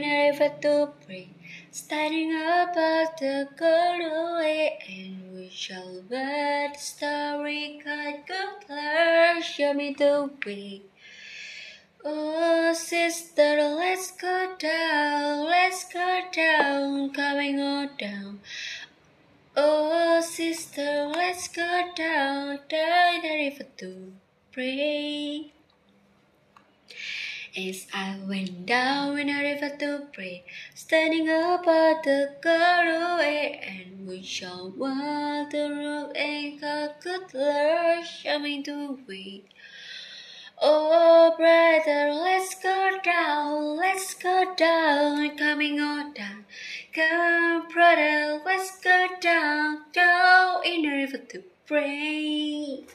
river to pray, standing above the away, and we shall wed the starry good Lord, show me the way. Oh, sister, let's go down, let's go down, coming on down. Oh, sister, let's go down, down the river to pray. As I went down in the river to pray, standing above the away, and we shall walk the road and God, good Lord, show me the way. Oh, brother, let's go down, let's go down, coming on down. Come, brother, let's go down, down in the river to pray.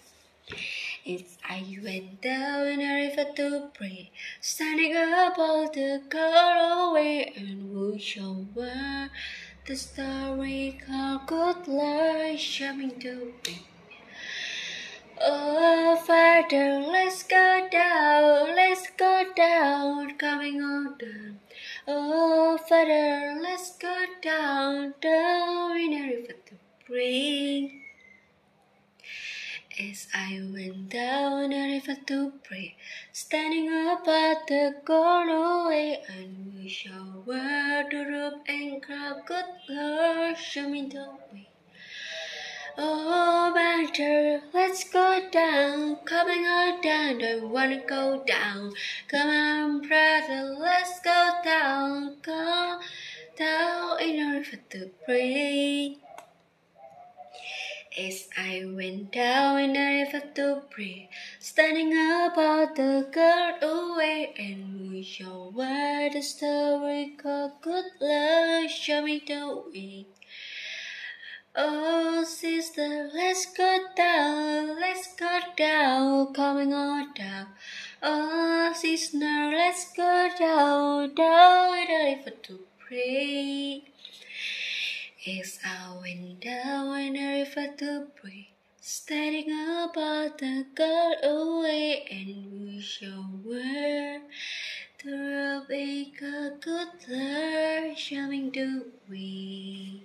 As I went down in the river to pray, standing above the away, and we shall wear the starry called good Lord, shining to me. Oh, Father, let's go down, let's go down, coming on down. Oh, Father, let's go down, down in the river to pray. As I went down the river to pray, standing up at the away, and we shall wear the robe and crown, good Lord, show me the way. Oh, master, let's go down, coming on down, don't wanna go down. Come on, brother, let's go down, go down in the river to pray. As I went down the river to pray, standing above the guard away, and we shall wear the story called Good Lord, show me the way. Oh, sister, let's go down, let's go down, coming on down. Oh, sister, let's go down, down the river to pray. As I went down in the river to pray, standing above the God away, and we shall wear the robe, a good Lord, showing the way.